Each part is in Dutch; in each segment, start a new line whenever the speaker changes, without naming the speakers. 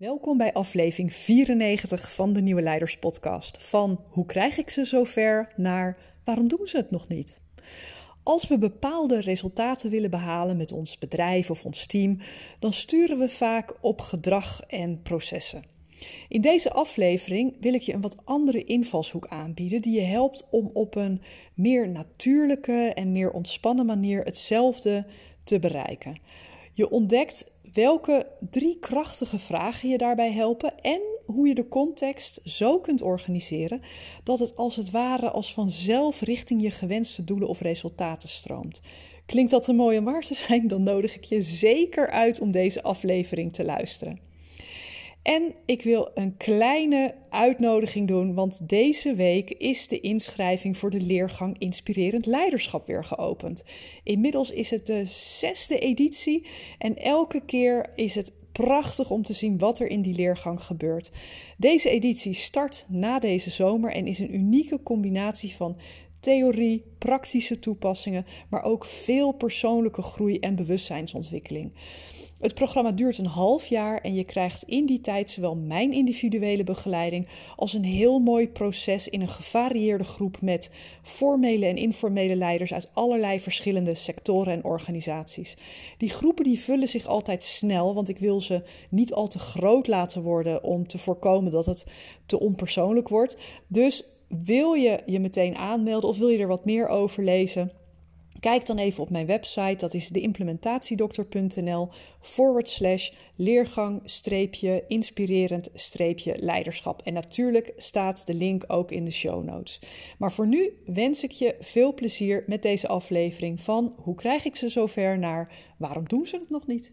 Welkom bij aflevering 94 van de Nieuwe Leiders Podcast. Van hoe krijg ik ze zover naar waarom doen ze het nog niet? Als we bepaalde resultaten willen behalen met ons bedrijf of ons team, dan sturen we vaak op gedrag en processen. In deze aflevering wil ik je een wat andere invalshoek aanbieden die je helpt om op een meer natuurlijke en meer ontspannen manier hetzelfde te bereiken. Je ontdekt welke drie krachtige vragen je daarbij helpen en hoe je de context zo kunt organiseren dat het als het ware als vanzelf richting je gewenste doelen of resultaten stroomt. Klinkt dat een mooie waar te zijn? Dan nodig ik je zeker uit om deze aflevering te luisteren. En ik wil een kleine uitnodiging doen, want deze week is de inschrijving voor de leergang Inspirerend Leiderschap weer geopend. Inmiddels is het de zesde editie en elke keer is het prachtig om te zien wat er in die leergang gebeurt. Deze editie start na deze zomer en is een unieke combinatie van theorie, praktische toepassingen, maar ook veel persoonlijke groei en bewustzijnsontwikkeling. Het programma duurt een half jaar en je krijgt in die tijd zowel mijn individuele begeleiding als een heel mooi proces in een gevarieerde groep met formele en informele leiders uit allerlei verschillende sectoren en organisaties. Die groepen die vullen zich altijd snel, want ik wil ze niet al te groot laten worden om te voorkomen dat het te onpersoonlijk wordt. Dus wil je je meteen aanmelden of wil je er wat meer over lezen? Kijk dan even op mijn website, dat is deimplementatiedokter.nl forward slash leergang streepje inspirerend streepje leiderschap. En natuurlijk staat de link ook in de show notes. Maar voor nu wens ik je veel plezier met deze aflevering van Hoe krijg ik ze zover naar Waarom doen ze het nog niet?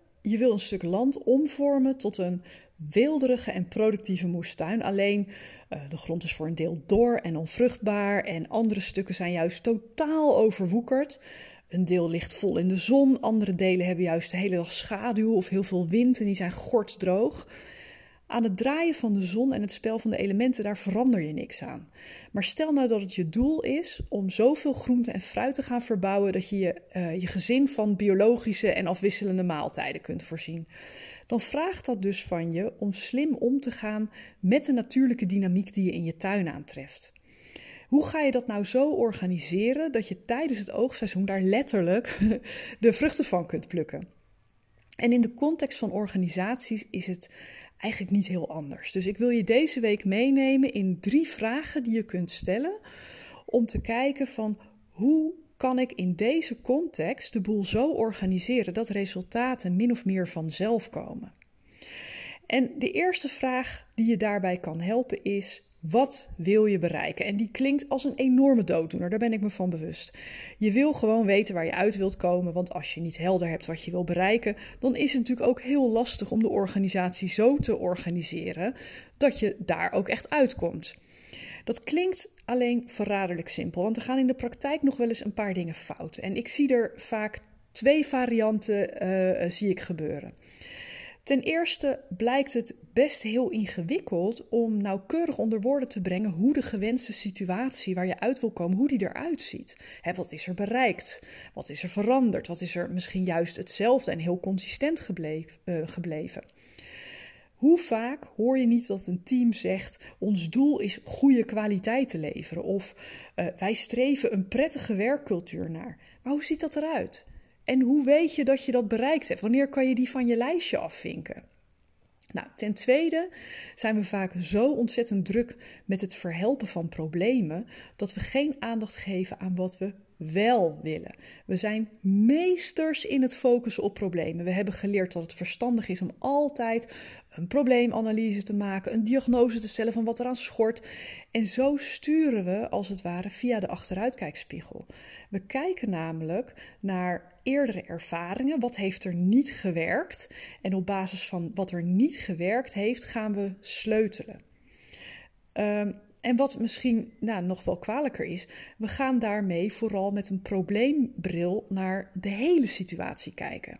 je wil een stuk land omvormen tot een weelderige en productieve moestuin. Alleen uh, de grond is voor een deel dor en onvruchtbaar en andere stukken zijn juist totaal overwoekerd. Een deel ligt vol in de zon, andere delen hebben juist de hele dag schaduw of heel veel wind en die zijn gordsdroog. Aan het draaien van de zon en het spel van de elementen, daar verander je niks aan. Maar stel nou dat het je doel is om zoveel groente en fruit te gaan verbouwen dat je je, uh, je gezin van biologische en afwisselende maaltijden kunt voorzien. Dan vraagt dat dus van je om slim om te gaan met de natuurlijke dynamiek die je in je tuin aantreft. Hoe ga je dat nou zo organiseren dat je tijdens het oogseizoen daar letterlijk de vruchten van kunt plukken? En in de context van organisaties is het eigenlijk niet heel anders. Dus ik wil je deze week meenemen in drie vragen die je kunt stellen om te kijken van hoe kan ik in deze context de boel zo organiseren dat resultaten min of meer vanzelf komen. En de eerste vraag die je daarbij kan helpen is: wat wil je bereiken? En die klinkt als een enorme dooddoener, daar ben ik me van bewust. Je wil gewoon weten waar je uit wilt komen, want als je niet helder hebt wat je wil bereiken, dan is het natuurlijk ook heel lastig om de organisatie zo te organiseren dat je daar ook echt uitkomt. Dat klinkt alleen verraderlijk simpel, want er gaan in de praktijk nog wel eens een paar dingen fout. En ik zie er vaak twee varianten uh, zie ik gebeuren. Ten eerste blijkt het best heel ingewikkeld om nauwkeurig onder woorden te brengen hoe de gewenste situatie waar je uit wil komen, hoe die eruit ziet. Wat is er bereikt? Wat is er veranderd? Wat is er misschien juist hetzelfde en heel consistent gebleven? Uh, gebleven? Hoe vaak hoor je niet dat een team zegt: ons doel is goede kwaliteit te leveren of uh, wij streven een prettige werkcultuur naar. Maar hoe ziet dat eruit? En hoe weet je dat je dat bereikt hebt? Wanneer kan je die van je lijstje afvinken? Nou, ten tweede zijn we vaak zo ontzettend druk met het verhelpen van problemen dat we geen aandacht geven aan wat we wel willen. We zijn meesters in het focussen op problemen. We hebben geleerd dat het verstandig is om altijd een probleemanalyse te maken, een diagnose te stellen van wat eraan schort. En zo sturen we als het ware via de achteruitkijkspiegel. We kijken namelijk naar eerdere ervaringen. Wat heeft er niet gewerkt? En op basis van wat er niet gewerkt heeft, gaan we sleutelen. Um, en wat misschien nou, nog wel kwalijker is, we gaan daarmee vooral met een probleembril naar de hele situatie kijken.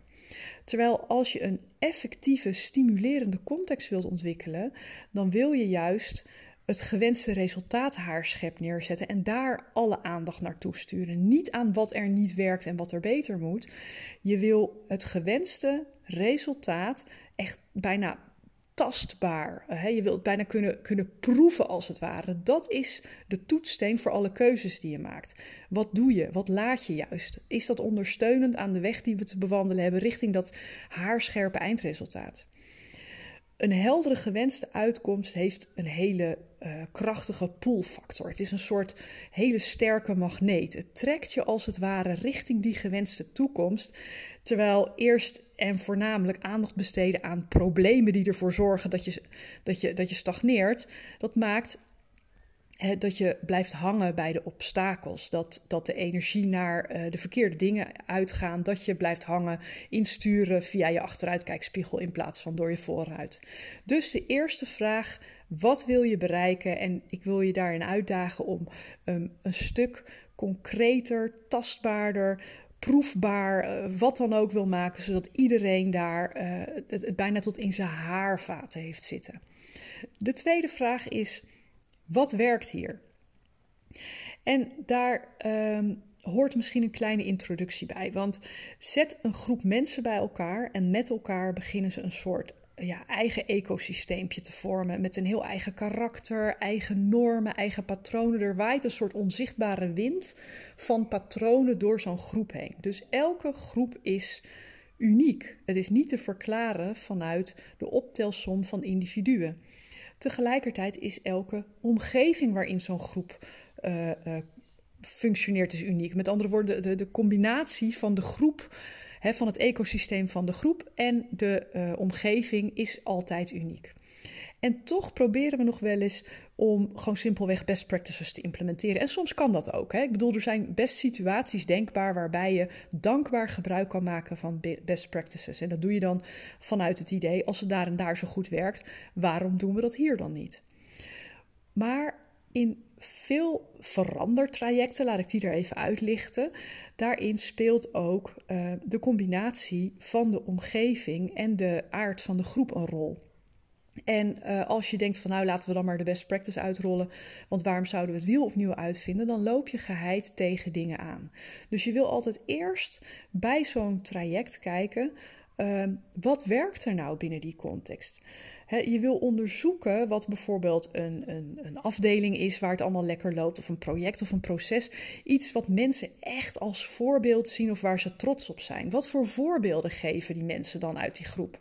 Terwijl als je een effectieve, stimulerende context wilt ontwikkelen, dan wil je juist het gewenste resultaat haarschep neerzetten en daar alle aandacht naartoe sturen. Niet aan wat er niet werkt en wat er beter moet. Je wil het gewenste resultaat echt bijna tastbaar. Je wilt bijna kunnen, kunnen proeven als het ware. Dat is de toetssteen voor alle keuzes die je maakt. Wat doe je? Wat laat je juist? Is dat ondersteunend aan de weg die we te bewandelen hebben richting dat haarscherpe eindresultaat? Een heldere gewenste uitkomst heeft een hele uh, krachtige pullfactor. Het is een soort hele sterke magneet. Het trekt je als het ware richting die gewenste toekomst. Terwijl eerst en voornamelijk aandacht besteden aan problemen die ervoor zorgen dat je, dat je, dat je stagneert, dat maakt dat je blijft hangen bij de obstakels. Dat, dat de energie naar uh, de verkeerde dingen uitgaan. Dat je blijft hangen, insturen via je achteruitkijkspiegel in plaats van door je vooruit. Dus de eerste vraag: wat wil je bereiken? En ik wil je daarin uitdagen om um, een stuk concreter, tastbaarder, proefbaar, uh, wat dan ook wil maken, zodat iedereen daar uh, het, het bijna tot in zijn haarvaten heeft zitten. De tweede vraag is wat werkt hier? En daar um, hoort misschien een kleine introductie bij. Want zet een groep mensen bij elkaar en met elkaar beginnen ze een soort ja, eigen ecosysteempje te vormen. Met een heel eigen karakter, eigen normen, eigen patronen. Er waait een soort onzichtbare wind van patronen door zo'n groep heen. Dus elke groep is uniek. Het is niet te verklaren vanuit de optelsom van individuen. Tegelijkertijd is elke omgeving waarin zo'n groep uh, uh, functioneert is uniek. Met andere woorden, de, de combinatie van de groep, van het ecosysteem van de groep en de uh, omgeving is altijd uniek. En toch proberen we nog wel eens om gewoon simpelweg best practices te implementeren. En soms kan dat ook. Hè? Ik bedoel, er zijn best situaties denkbaar waarbij je dankbaar gebruik kan maken van best practices. En dat doe je dan vanuit het idee, als het daar en daar zo goed werkt, waarom doen we dat hier dan niet? Maar in veel verandertrajecten, laat ik die er even uitlichten, daarin speelt ook uh, de combinatie van de omgeving en de aard van de groep een rol. En uh, als je denkt van nou laten we dan maar de best practice uitrollen, want waarom zouden we het wiel opnieuw uitvinden, dan loop je geheid tegen dingen aan. Dus je wil altijd eerst bij zo'n traject kijken, uh, wat werkt er nou binnen die context? Je wil onderzoeken wat bijvoorbeeld een, een, een, afdeling is waar het allemaal lekker loopt, of een project of een proces. Iets wat mensen echt als voorbeeld zien of waar ze trots op zijn. Wat voor voorbeelden geven die mensen dan uit die groep?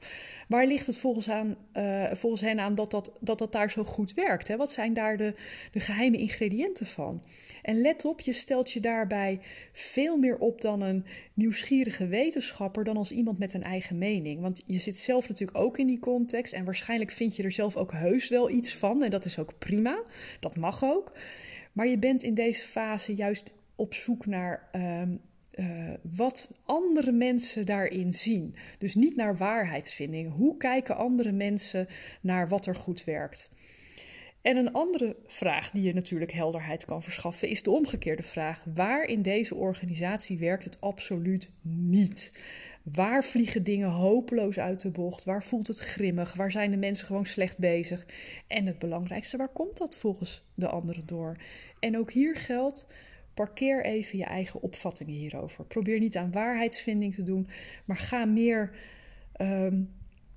Waar ligt het volgens, aan, uh, volgens hen aan dat dat, dat dat daar zo goed werkt? Wat zijn daar de, de geheime ingrediënten van? En let op, je stelt je daarbij veel meer op dan een nieuwsgierige wetenschapper, dan als iemand met een eigen mening. Want je zit zelf natuurlijk ook in die context en waarschijnlijk vind je er zelf ook heus wel iets van. En dat is ook prima, dat mag ook. Maar je bent in deze fase juist op zoek naar uh, uh, wat andere mensen daarin zien. Dus niet naar waarheidsvinding. Hoe kijken andere mensen naar wat er goed werkt? En een andere vraag die je natuurlijk helderheid kan verschaffen is de omgekeerde vraag: waar in deze organisatie werkt het absoluut niet? Waar vliegen dingen hopeloos uit de bocht? Waar voelt het grimmig? Waar zijn de mensen gewoon slecht bezig? En het belangrijkste, waar komt dat volgens de anderen door? En ook hier geldt Parkeer even je eigen opvattingen hierover. Probeer niet aan waarheidsvinding te doen, maar ga meer um,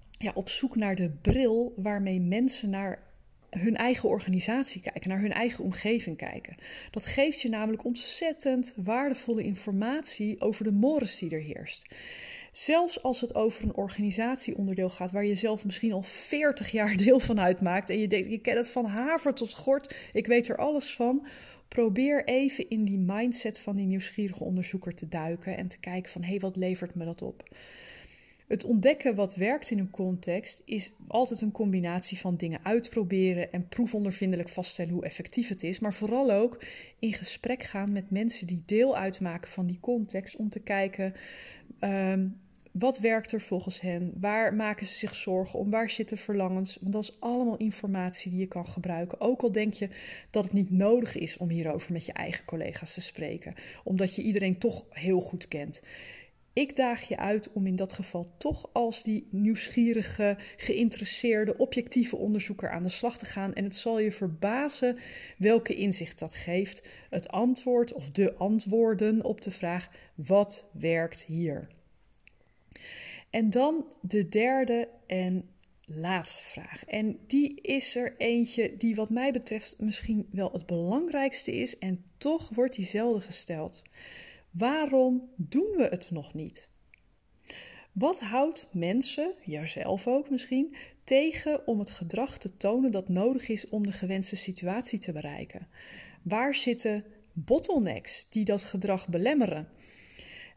ja, op zoek naar de bril waarmee mensen naar hun eigen organisatie kijken, naar hun eigen omgeving kijken. Dat geeft je namelijk ontzettend waardevolle informatie over de mores die er heerst. Zelfs als het over een organisatieonderdeel gaat waar je zelf misschien al 40 jaar deel van uitmaakt en je denkt, je kent het van haver tot gort, ik weet er alles van probeer even in die mindset van die nieuwsgierige onderzoeker te duiken en te kijken van hé, hey, wat levert me dat op? Het ontdekken wat werkt in een context is altijd een combinatie van dingen uitproberen en proefondervindelijk vaststellen hoe effectief het is, maar vooral ook in gesprek gaan met mensen die deel uitmaken van die context om te kijken ehm, wat werkt er volgens hen, waar maken ze zich zorgen om, waar zitten verlangens, want dat is allemaal informatie die je kan gebruiken. Ook al denk je dat het niet nodig is om hierover met je eigen collega's te spreken, omdat je iedereen toch heel goed kent. Ik daag je uit om in dat geval toch als die nieuwsgierige, geïnteresseerde, objectieve onderzoeker aan de slag te gaan. En het zal je verbazen welke inzicht dat geeft. Het antwoord of de antwoorden op de vraag: wat werkt hier? En dan de derde en laatste vraag. En die is er eentje die, wat mij betreft, misschien wel het belangrijkste is. En toch wordt die zelden gesteld. Waarom doen we het nog niet? Wat houdt mensen, jouzelf ook misschien, tegen om het gedrag te tonen dat nodig is om de gewenste situatie te bereiken? Waar zitten bottlenecks die dat gedrag belemmeren?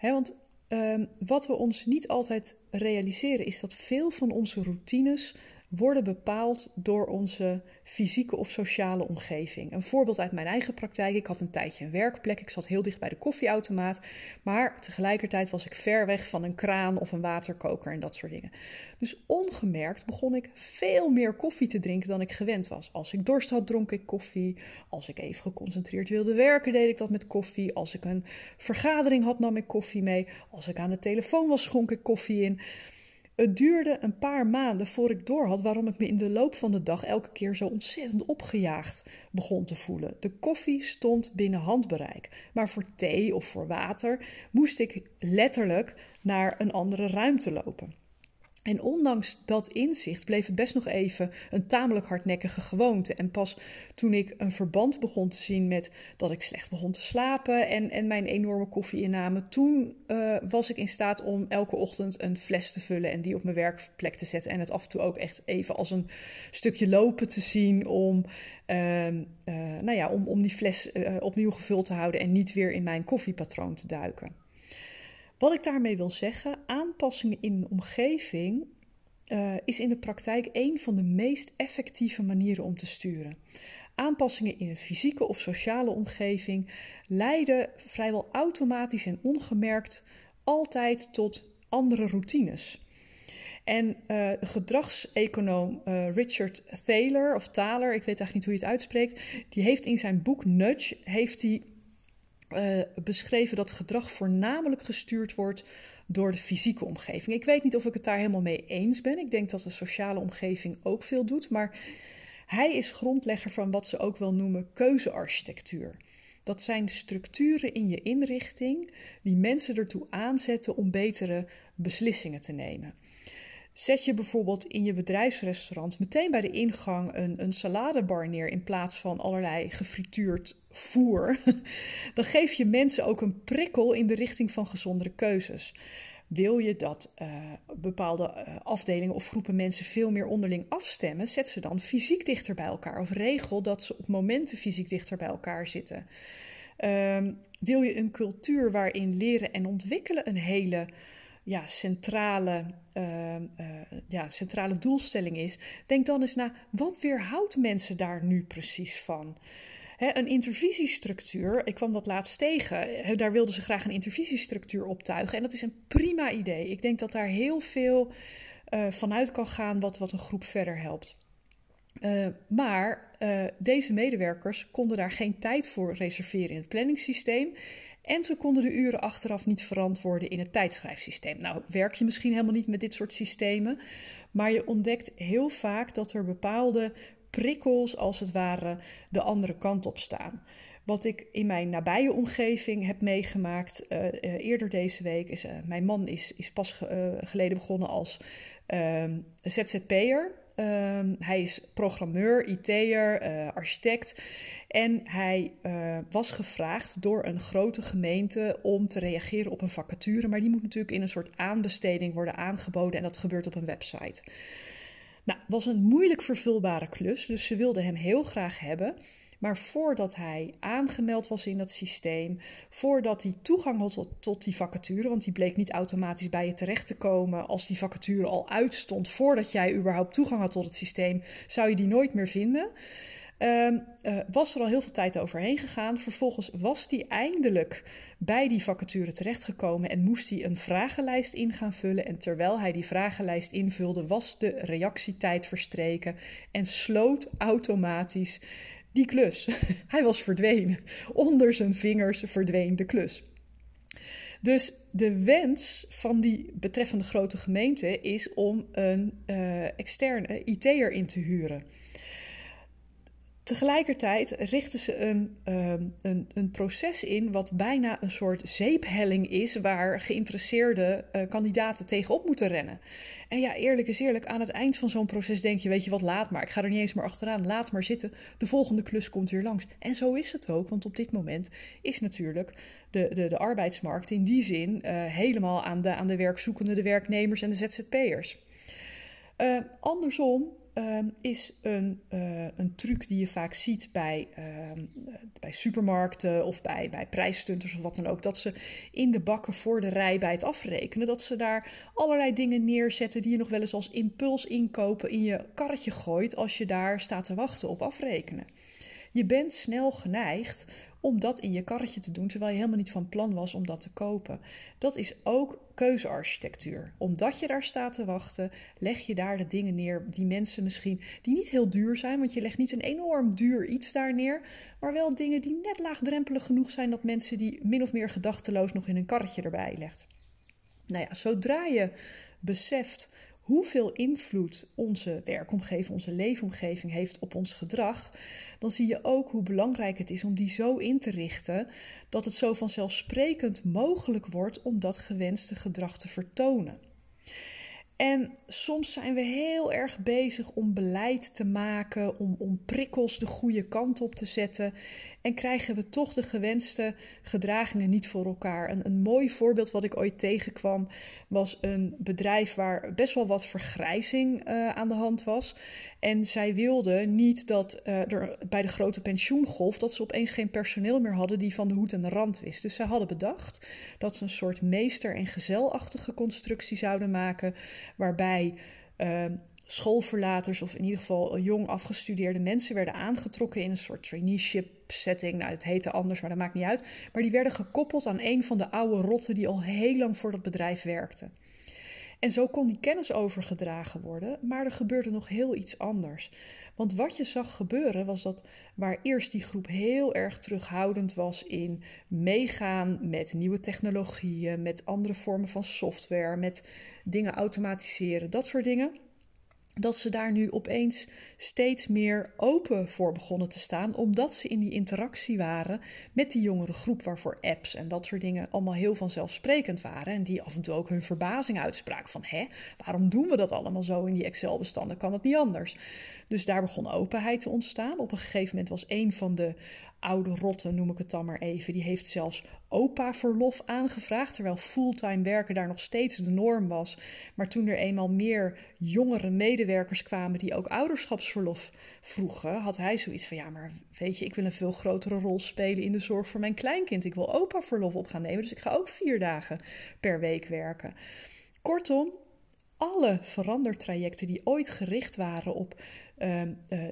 want ehm, wat we ons niet altijd realiseren is dat veel van onze routines worden bepaald door onze fysieke of sociale omgeving. Een voorbeeld uit mijn eigen praktijk. Ik had een tijdje een werkplek. Ik zat heel dicht bij de koffieautomaat. Maar tegelijkertijd was ik ver weg van een kraan of een waterkoker en dat soort dingen. Dus ongemerkt begon ik veel meer koffie te drinken dan ik gewend was. Als ik dorst had, dronk ik koffie. Als ik even geconcentreerd wilde werken, deed ik dat met koffie. Als ik een vergadering had, nam ik koffie mee. Als ik aan de telefoon was, schonk ik koffie in. Het duurde een paar maanden voor ik doorhad waarom ik me in de loop van de dag elke keer zo ontzettend opgejaagd begon te voelen. De koffie stond binnen handbereik, maar voor thee of voor water moest ik letterlijk naar een andere ruimte lopen. En ondanks dat inzicht bleef het best nog even een tamelijk hardnekkige gewoonte. En pas toen ik een verband begon te zien met dat ik slecht begon te slapen en, en mijn enorme koffieinname, toen uh, was ik in staat om elke ochtend een fles te vullen en die op mijn werkplek te zetten. En het af en toe ook echt even als een stukje lopen te zien om, uh, nou ja, om, om die fles uh, opnieuw gevuld te houden en niet weer in mijn koffiepatroon te duiken. Wat ik daarmee wil zeggen, aanpassingen in een omgeving uh, is in de praktijk een van de meest effectieve manieren om te sturen. Aanpassingen in een fysieke of sociale omgeving leiden vrijwel automatisch en ongemerkt altijd tot andere routines. En uh, gedragseconoom uh, Richard Thaler, of Thaler, ik weet eigenlijk niet hoe je het uitspreekt, die heeft in zijn boek Nudge heeft hij uh, beschreven dat gedrag voornamelijk gestuurd wordt door de fysieke omgeving. Ik weet niet of ik het daar helemaal mee eens ben. Ik denk dat de sociale omgeving ook veel doet, maar hij is grondlegger van wat ze ook wel noemen keuzearchitectuur. Dat zijn structuren in je inrichting die mensen ertoe aanzetten om betere beslissingen te nemen. Zet je bijvoorbeeld in je bedrijfsrestaurant meteen bij de ingang een, een saladebar neer in plaats van allerlei gefrituurd voer, dan geef je mensen ook een prikkel in de richting van gezondere keuzes. Wil je dat uh, bepaalde uh, afdelingen of groepen mensen veel meer onderling afstemmen, zet ze dan fysiek dichter bij elkaar of regel dat ze op momenten fysiek dichter bij elkaar zitten. Uh, wil je een cultuur waarin leren en ontwikkelen een hele ja, centrale, uh, uh, ja, centrale doelstelling is, denk dan eens na wat weerhoudt mensen daar nu precies van? een intervisiestructuur, ik kwam dat laatst tegen, daar wilden ze graag een intervisiestructuur optuigen. En dat is een prima idee. Ik denk dat daar heel veel uh, vanuit kan gaan wat, wat een groep verder helpt. Uh, maar deze medewerkers konden daar geen tijd voor reserveren in het planningssysteem. En ze konden de uren achteraf niet verantwoorden in het tijdschrijfsysteem. Nou, werk je misschien helemaal niet met dit soort systemen, maar je ontdekt heel vaak dat er bepaalde prikkels, als het ware, de andere kant op staan. Wat ik in mijn nabije omgeving heb meegemaakt uh, uh, eerder deze week is: uh, mijn man is, is pas geleden begonnen als ZZP'er. Um, hij is programmeur, IT'er, architect. En hij uh, was gevraagd door een grote gemeente om te reageren op een vacature. Maar die moet natuurlijk in een soort aanbesteding worden aangeboden. En dat gebeurt op een website. Nou, was een moeilijk vervulbare klus. Dus ze wilden hem heel graag hebben. Maar voordat hij aangemeld was in dat systeem, voordat hij toegang had tot, die vacature, want die bleek niet automatisch bij je terecht te komen als die vacature al uitstond, voordat jij überhaupt toegang had tot het systeem, zou je die nooit meer vinden. Um, uh, was er al heel veel tijd overheen gegaan. Vervolgens was hij eindelijk bij die vacature terechtgekomen en moest hij een vragenlijst in gaan vullen. En terwijl hij die vragenlijst invulde, was de reactietijd verstreken en sloot automatisch die klus. hij was verdwenen. Onder zijn vingers verdween de klus. Dus de wens van die betreffende grote gemeente is om een uh, externe IT'er in te huren. Tegelijkertijd richten ze een, um, een, een, proces in wat bijna een soort zeephelling is, waar geïnteresseerde uh, kandidaten tegenop moeten rennen. En ja, eerlijk is eerlijk, aan het eind van zo'n proces denk je, weet je wat, laat maar. Ik ga er niet eens meer achteraan, laat maar zitten. De volgende klus komt weer langs. En zo is het ook, want op dit moment is natuurlijk de, de, de arbeidsmarkt in die zin uh, helemaal aan de, aan de werkzoekende, de werknemers en de ZZP'ers. Uh, andersom um, is een, uh, een truc die je vaak ziet bij, um, bij supermarkten of bij, bij prijsstunters of wat dan ook. Dat ze in de bakken voor de rij bij het afrekenen, dat ze daar allerlei dingen neerzetten die je nog wel eens als impuls inkopen in je karretje gooit als je daar staat te wachten op afrekenen. Je bent snel geneigd om dat in je karretje te doen, terwijl je helemaal niet van plan was om dat te kopen. Dat is ook keuzearchitectuur. Omdat je daar staat te wachten, leg je daar de dingen neer die mensen misschien, die niet heel duur zijn, want je legt niet een enorm duur iets daar neer, maar wel dingen die net laagdrempelig genoeg zijn dat mensen die min of meer gedachteloos nog in een karretje erbij legt. Nou ja, zodra je beseft hoeveel invloed onze werkomgeving, onze leefomgeving heeft op ons gedrag, dan zie je ook hoe belangrijk het is om die zo in te richten dat het zo vanzelfsprekend mogelijk wordt om dat gewenste gedrag te vertonen. En soms zijn we heel erg bezig om beleid te maken, om, om prikkels de goede kant op te zetten. En krijgen we toch de gewenste gedragingen niet voor elkaar. Een, een mooi voorbeeld wat ik ooit tegenkwam was een bedrijf waar best wel wat vergrijzing uh, aan de hand was. En zij wilden niet dat uh, er bij de grote pensioengolf dat ze opeens geen personeel meer hadden die van de hoed en de rand wist. Dus zij hadden bedacht dat ze een soort meester- en gezelachtige constructie zouden maken, waarbij. Uh, schoolverlaters of in ieder geval jong afgestudeerde mensen werden aangetrokken in een soort traineeship setting. Nou, het heette anders, maar dat maakt niet uit. Maar die werden gekoppeld aan een van de oude rotten die al heel lang voor dat bedrijf werkte. En zo kon die kennis overgedragen worden, maar er gebeurde nog heel iets anders. Want wat je zag gebeuren was dat waar eerst die groep heel erg terughoudend was in meegaan met nieuwe technologieën, met andere vormen van software, met dingen automatiseren, dat soort dingen dat ze daar nu opeens steeds meer open voor begonnen te staan, omdat ze in die interactie waren met die jongere groep, waarvoor apps en dat soort dingen allemaal heel vanzelfsprekend waren. En die af en toe ook hun verbazing uitspraken van, hè, waarom doen we dat allemaal zo in die Excel-bestanden? Kan het niet anders? Dus daar begon openheid te ontstaan. Op een gegeven moment was een van de oude rotten, noem ik het dan maar even, die heeft zelfs opa-verlof aangevraagd, terwijl fulltime werken daar nog steeds de norm was. Maar toen er eenmaal meer jongere medewerkers kwamen die ook ouderschapsverlof vroegen, had hij zoiets van, ja, maar weet je, ik wil een veel grotere rol spelen in de zorg voor mijn kleinkind. Ik wil opa-verlof op gaan nemen, dus ik ga ook vier dagen per week werken. Kortom, alle verandertrajecten die ooit gericht waren op uh,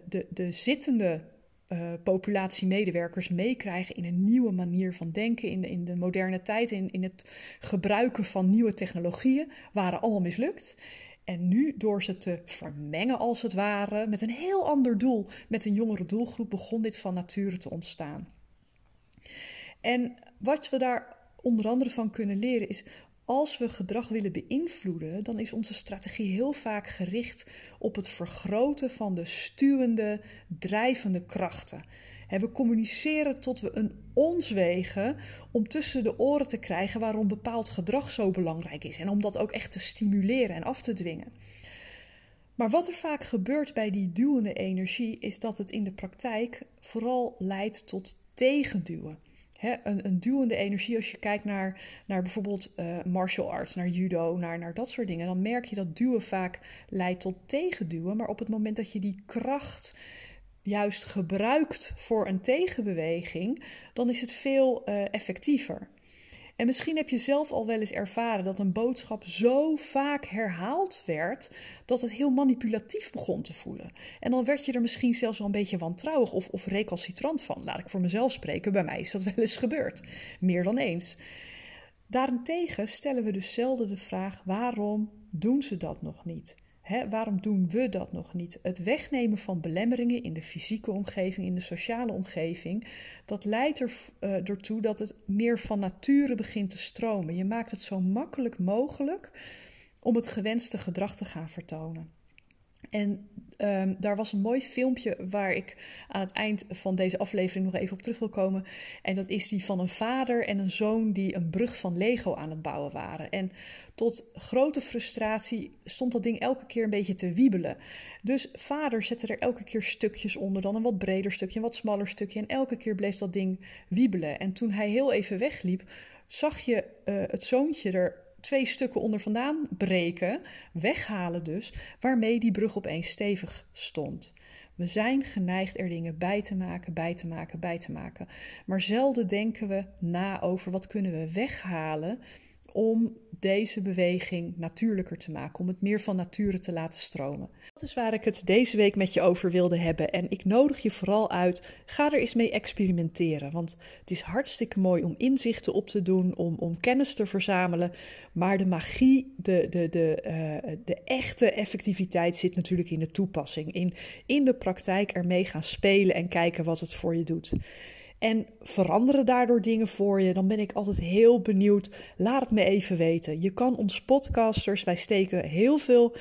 de, de zittende uh, populatie medewerkers meekrijgen in een nieuwe manier van denken, in de, in de moderne tijd, in, in het gebruiken van nieuwe technologieën, waren allemaal mislukt. En nu, door ze te vermengen als het ware, met een heel ander doel, met een jongere doelgroep, begon dit van nature te ontstaan. En wat we daar onder andere van kunnen leren is als we gedrag willen beïnvloeden, dan is onze strategie heel vaak gericht op het vergroten van de stuwende, drijvende krachten. we communiceren tot we een ons wegen om tussen de oren te krijgen waarom bepaald gedrag zo belangrijk is en om dat ook echt te stimuleren en af te dwingen. Maar wat er vaak gebeurt bij die duwende energie is dat het in de praktijk vooral leidt tot tegenduwen een, een, duwende energie, als je kijkt naar, naar bijvoorbeeld uh, martial arts, naar judo, naar, naar dat soort dingen, dan merk je dat duwen vaak leidt tot tegenduwen. Maar op het moment dat je die kracht juist gebruikt voor een tegenbeweging, dan is het veel uh, effectiever. En misschien heb je zelf al wel eens ervaren dat een boodschap zo vaak herhaald werd dat het heel manipulatief begon te voelen. En dan werd je er misschien zelfs wel een beetje wantrouwig of, of recalcitrant van. Laat ik voor mezelf spreken, bij mij is dat wel eens gebeurd. Meer dan eens. Daarentegen stellen we dus zelden de vraag: waarom doen ze dat nog niet? Waarom doen we dat nog niet? Het wegnemen van belemmeringen in de fysieke omgeving, in de sociale omgeving, dat leidt er, uh, ertoe dat het meer van nature begint te stromen. Je maakt het zo makkelijk mogelijk om het gewenste gedrag te gaan vertonen. En um, daar was een mooi filmpje waar ik aan het eind van deze aflevering nog even op terug wil komen. En dat is die van een vader en een zoon die een brug van Lego aan het bouwen waren. En tot grote frustratie stond dat ding elke keer een beetje te wiebelen. Dus vader zette er elke keer stukjes onder, dan een wat breder stukje, een wat smaller stukje. En elke keer bleef dat ding wiebelen. En toen hij heel even wegliep, zag je uh, het zoontje er twee stukken onder vandaan breken, weghalen dus, waarmee die brug opeens stevig stond. We zijn geneigd er dingen bij te maken, bij te maken, bij te maken. Maar zelden denken we na over wat kunnen we weghalen om deze beweging natuurlijker te maken, om het meer van nature te laten stromen. Dat is waar ik het deze week met je over wilde hebben. En ik nodig je vooral uit, ga er eens mee experimenteren. Want het is hartstikke mooi om inzichten op te doen, om, om kennis te verzamelen. Maar de magie, de, de, de, uh, de echte effectiviteit zit natuurlijk in de toepassing. In, in de praktijk ermee gaan spelen en kijken wat het voor je doet en veranderen daardoor dingen voor je, dan ben ik altijd heel benieuwd. Laat het me even weten. Je kan ons podcasters, wij steken heel veel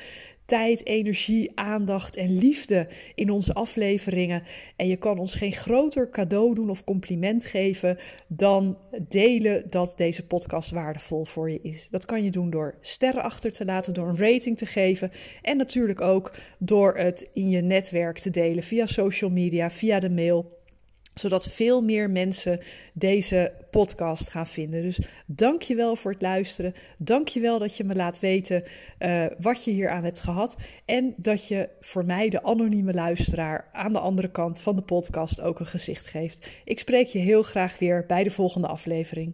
tijd, energie, aandacht en liefde in onze afleveringen. En je kan ons geen groter cadeau doen of compliment geven dan delen dat deze podcast waardevol voor je is. Dat kan je doen door sterren achter te laten, door een rating te geven en natuurlijk ook door het in je netwerk te delen via social media, via de mail zodat veel meer mensen deze podcast gaan vinden. Dus dank je wel voor het luisteren. Dank je wel dat je me laat weten uh, wat je hier aan hebt gehad. En dat je voor mij, de anonieme luisteraar, aan de andere kant van de podcast ook een gezicht geeft. Ik spreek je heel graag weer bij de volgende aflevering.